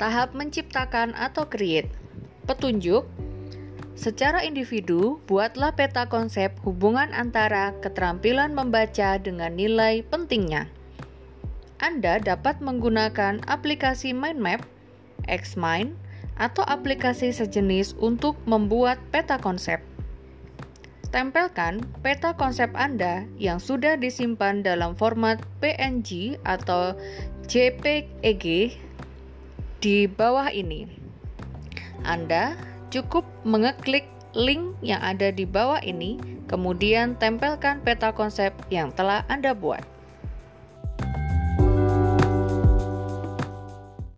Tahap menciptakan atau create. Petunjuk Secara individu, buatlah peta konsep hubungan antara keterampilan membaca dengan nilai pentingnya. Anda dapat menggunakan aplikasi Mind Map, Xmind, atau aplikasi sejenis untuk membuat peta konsep. Tempelkan peta konsep Anda yang sudah disimpan dalam format PNG atau JPEG di bawah ini. Anda cukup mengeklik link yang ada di bawah ini, kemudian tempelkan peta konsep yang telah Anda buat.